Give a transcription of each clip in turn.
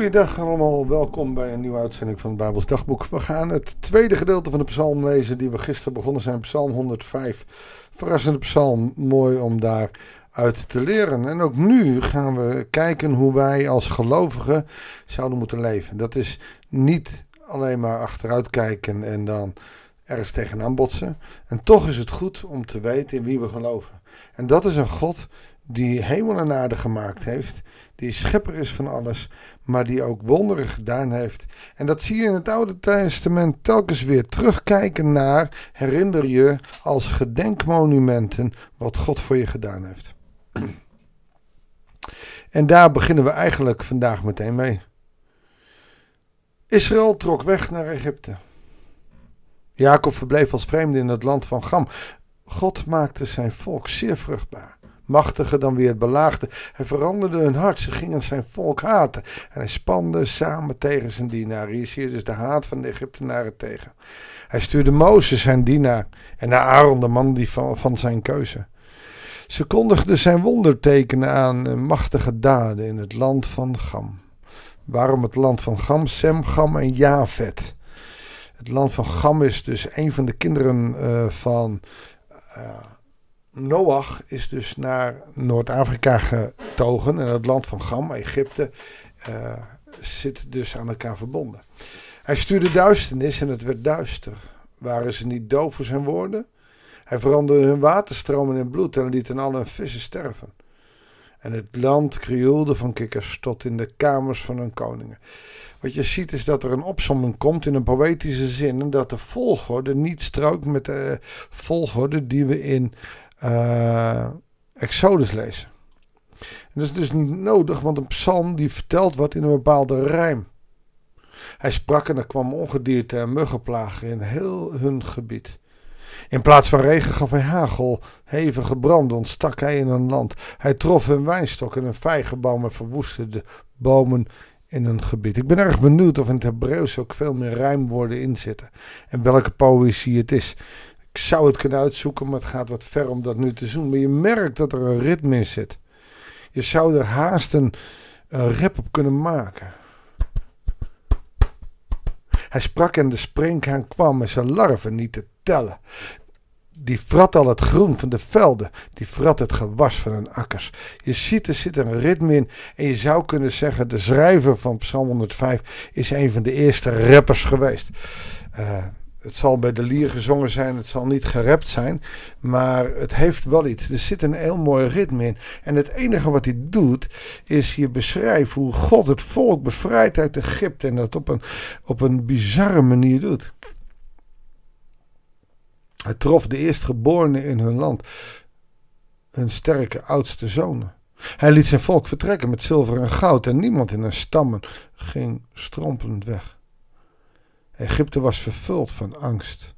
Goeiedag allemaal, welkom bij een nieuwe uitzending van het Bijbels Dagboek. We gaan het tweede gedeelte van de psalm lezen die we gisteren begonnen zijn, psalm 105. Verrassende psalm, mooi om daar uit te leren. En ook nu gaan we kijken hoe wij als gelovigen zouden moeten leven. Dat is niet alleen maar achteruit kijken en dan ergens tegenaan botsen. En toch is het goed om te weten in wie we geloven. En dat is een God die hemel en aarde gemaakt heeft, die schepper is van alles, maar die ook wonderen gedaan heeft. En dat zie je in het Oude Testament telkens weer terugkijken naar, herinner je als gedenkmonumenten wat God voor je gedaan heeft. En daar beginnen we eigenlijk vandaag meteen mee. Israël trok weg naar Egypte. Jacob verbleef als vreemde in het land van Gam. God maakte zijn volk zeer vruchtbaar machtiger dan wie het belaagde. Hij veranderde hun hart, ze gingen zijn volk haten. En hij spande samen tegen zijn dienaar. Hier zie je dus de haat van de Egyptenaren tegen. Hij stuurde Mozes, zijn dienaar, en naar Aaron, de man die van, van zijn keuze. Ze kondigden zijn wondertekenen aan machtige daden in het land van Gam. Waarom het land van Gam, Sem, Gam en Javet? Het land van Gam is dus een van de kinderen uh, van uh, Noach is dus naar Noord-Afrika getogen. En het land van Gam, Egypte, uh, zit dus aan elkaar verbonden. Hij stuurde duisternis en het werd duister. Waren ze niet doof voor zijn woorden? Hij veranderde hun waterstromen in bloed en liet al hun vissen sterven. En het land krioelde van kikkers tot in de kamers van hun koningen. Wat je ziet is dat er een opsomming komt in een poëtische zin. En dat de volgorde niet strookt met de volgorde die we in uh, Exodus lezen. En dat is dus niet nodig, want een psalm die vertelt wat in een bepaalde rijm. Hij sprak en er kwam ongedierte en muggenplagen in heel hun gebied. In plaats van regen gaf hij hagel, hevige branden ontstak hij in een land. Hij trof een wijnstok en een vijgenboom en verwoestte de bomen in een gebied. Ik ben erg benieuwd of in het Hebreeuws ook veel meer rijmwoorden in zitten. En welke poëzie het is. Ik zou het kunnen uitzoeken, maar het gaat wat ver om dat nu te doen. Maar je merkt dat er een ritme in zit. Je zou er haast een, een rap op kunnen maken. Hij sprak en de springhaan kwam en zijn larven niet te Die frat al het groen van de velden. Die frat het gewas van hun akkers. Je ziet, er zit een ritme in. En je zou kunnen zeggen, de schrijver van Psalm 105 is een van de eerste rappers geweest. Uh, het zal bij de lier gezongen zijn, het zal niet gerapt zijn. Maar het heeft wel iets. Er zit een heel mooi ritme in. En het enige wat hij doet, is je beschrijven hoe God het volk bevrijdt uit Egypte. En dat op een, op een bizarre manier doet. Hij trof de eerstgeborenen in hun land. Hun sterke oudste zonen. Hij liet zijn volk vertrekken met zilver en goud. En niemand in hun stammen ging strompelend weg. Egypte was vervuld van angst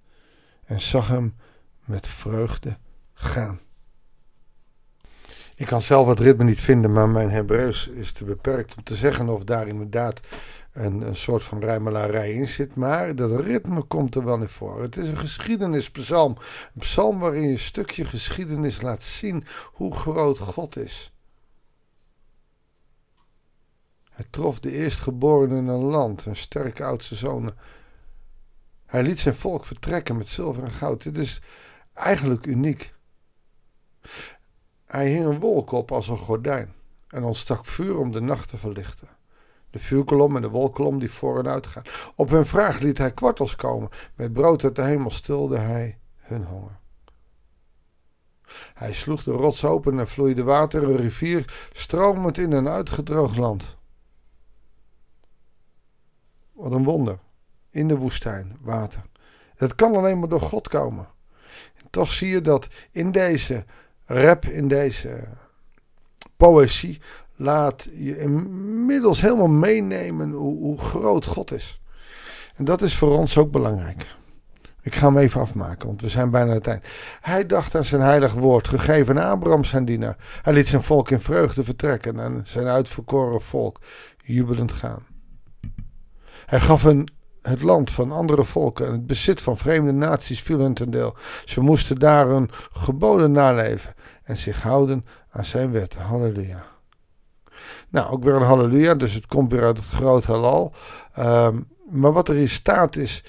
en zag hem met vreugde gaan. Ik kan zelf het ritme niet vinden, maar mijn Hebreeuws is te beperkt om te zeggen of daar inderdaad een, een soort van rijmelarij in zit. Maar dat ritme komt er wel in voor. Het is een geschiedenispsalm. Een psalm waarin je een stukje geschiedenis laat zien hoe groot God is. Hij trof de eerstgeborenen in een land, hun sterke oudste zonen hij liet zijn volk vertrekken met zilver en goud. Dit is eigenlijk uniek. Hij hing een wolk op als een gordijn en ontstak vuur om de nacht te verlichten. De vuurkolom en de wolkolom die voor en uit gaan. Op hun vraag liet hij kwartels komen. Met brood uit de hemel stilde hij hun honger. Hij sloeg de rots open en vloeide water, een rivier, stromend in een uitgedroogd land. Wat een wonder in de woestijn, water. Het kan alleen maar door God komen. En toch zie je dat in deze rap, in deze poëzie, laat je inmiddels helemaal meenemen hoe, hoe groot God is. En dat is voor ons ook belangrijk. Ik ga hem even afmaken, want we zijn bijna aan het eind. Hij dacht aan zijn heilig woord, gegeven aan Abraham zijn dienaar. Hij liet zijn volk in vreugde vertrekken en zijn uitverkoren volk jubelend gaan. Hij gaf een het land van andere volken en het bezit van vreemde naties viel hun ten deel. Ze moesten daar hun geboden naleven en zich houden aan zijn wetten. Halleluja. Nou, ook weer een halleluja, dus het komt weer uit het groot halal. Ehm, maar wat erin staat is,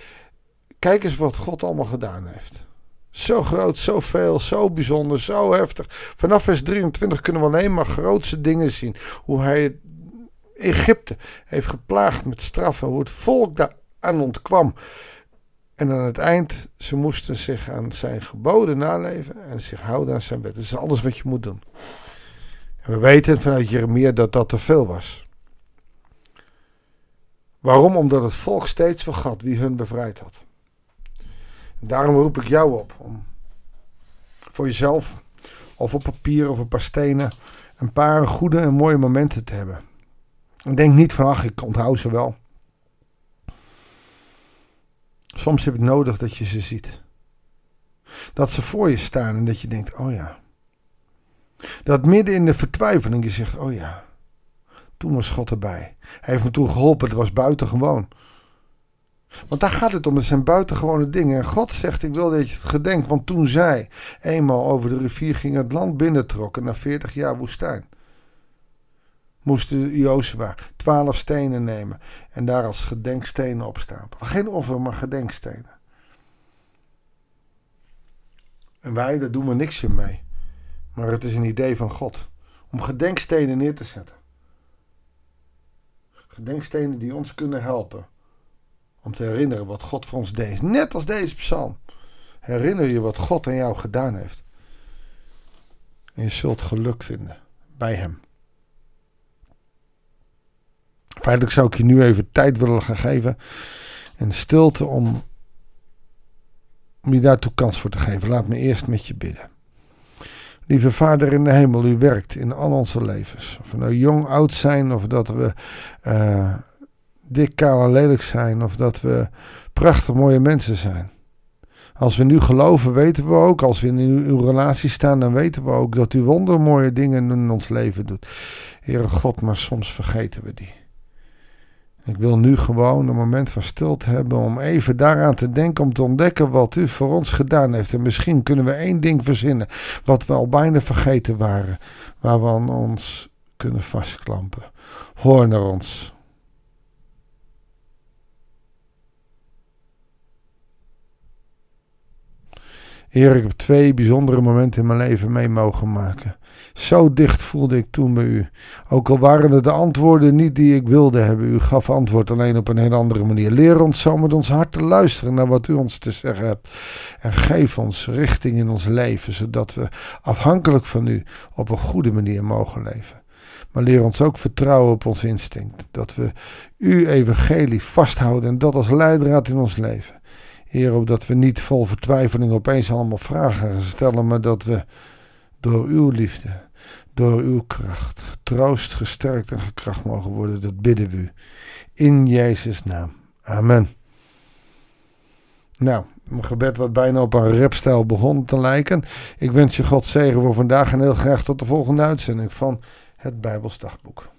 kijk eens wat God allemaal gedaan heeft. Zo groot, zo veel, zo bijzonder, zo heftig. Vanaf vers 23 kunnen we alleen maar grootste dingen zien. Hoe hij Egypte heeft geplaagd met straffen. Hoe het volk daar aan ontkwam. En aan het eind, ze moesten zich aan zijn geboden naleven en zich houden aan zijn wet. Dat is alles wat je moet doen. En we weten vanuit Jeremia dat dat te veel was. Waarom? Omdat het volk steeds vergat wie hun bevrijd had. En daarom roep ik jou op om voor jezelf of op papier of een paar stenen een paar goede en mooie momenten te hebben. En denk niet van ach, ik onthoud ze wel. Soms heb je nodig dat je ze ziet. Dat ze voor je staan en dat je denkt, oh ja. Dat midden in de vertwijfeling je zegt, oh ja. Toen was God erbij. Hij heeft me toen geholpen, het was buitengewoon. Want daar gaat het om, het zijn buitengewone dingen. En God zegt, ik wil dat je het gedenkt, want toen zij eenmaal over de rivier ging het land binnentrokken na 40 jaar woestijn moesten Jozua twaalf stenen nemen en daar als gedenkstenen opstapelen. Geen offer, maar gedenkstenen. En wij, daar doen we niks mee. Maar het is een idee van God om gedenkstenen neer te zetten. Gedenkstenen die ons kunnen helpen om te herinneren wat God voor ons deed. Net als deze psalm. Herinner je wat God aan jou gedaan heeft. En je zult geluk vinden bij Hem. Feitelijk zou ik je nu even tijd willen gaan geven en stilte om, om je daartoe kans voor te geven. Laat me eerst met je bidden. Lieve Vader in de hemel, u werkt in al onze levens. Of we nou jong, oud zijn, of dat we uh, dik, kaal en lelijk zijn, of dat we prachtig mooie mensen zijn. Als we nu geloven, weten we ook, als we in uw, relatie staan, dan weten we ook dat u wondermooie dingen in ons leven doet. Heere God, maar soms vergeten we die. Ik wil nu gewoon een moment van stilte hebben om even daaraan te denken, om te ontdekken wat u voor ons gedaan heeft. En misschien kunnen we één ding verzinnen, wat we al bijna vergeten waren, waar we aan ons kunnen vastklampen. Hoor naar ons. Heer, ik heb twee bijzondere momenten in mijn leven mee mogen maken. Zo dicht voelde ik toen bij u. Ook al waren het de antwoorden niet die ik wilde hebben. U gaf antwoord alleen op een heel andere manier. Leer ons zo met ons hart te luisteren naar wat u ons te zeggen hebt. En geef ons richting in ons leven, zodat we afhankelijk van u op een goede manier mogen leven. Maar leer ons ook vertrouwen op ons instinct. Dat we uw evangelie vasthouden en dat als leidraad in ons leven. Heer, opdat we niet vol vertwijfeling opeens allemaal vragen gaan stellen, maar dat we door uw liefde, door uw kracht, getroost, gesterkt en gekracht mogen worden. Dat bidden we u. In Jezus' naam. Amen. Nou, mijn gebed wat bijna op een rapstijl begon te lijken. Ik wens je God zegen voor vandaag en heel graag tot de volgende uitzending van het Bijbelsdagboek.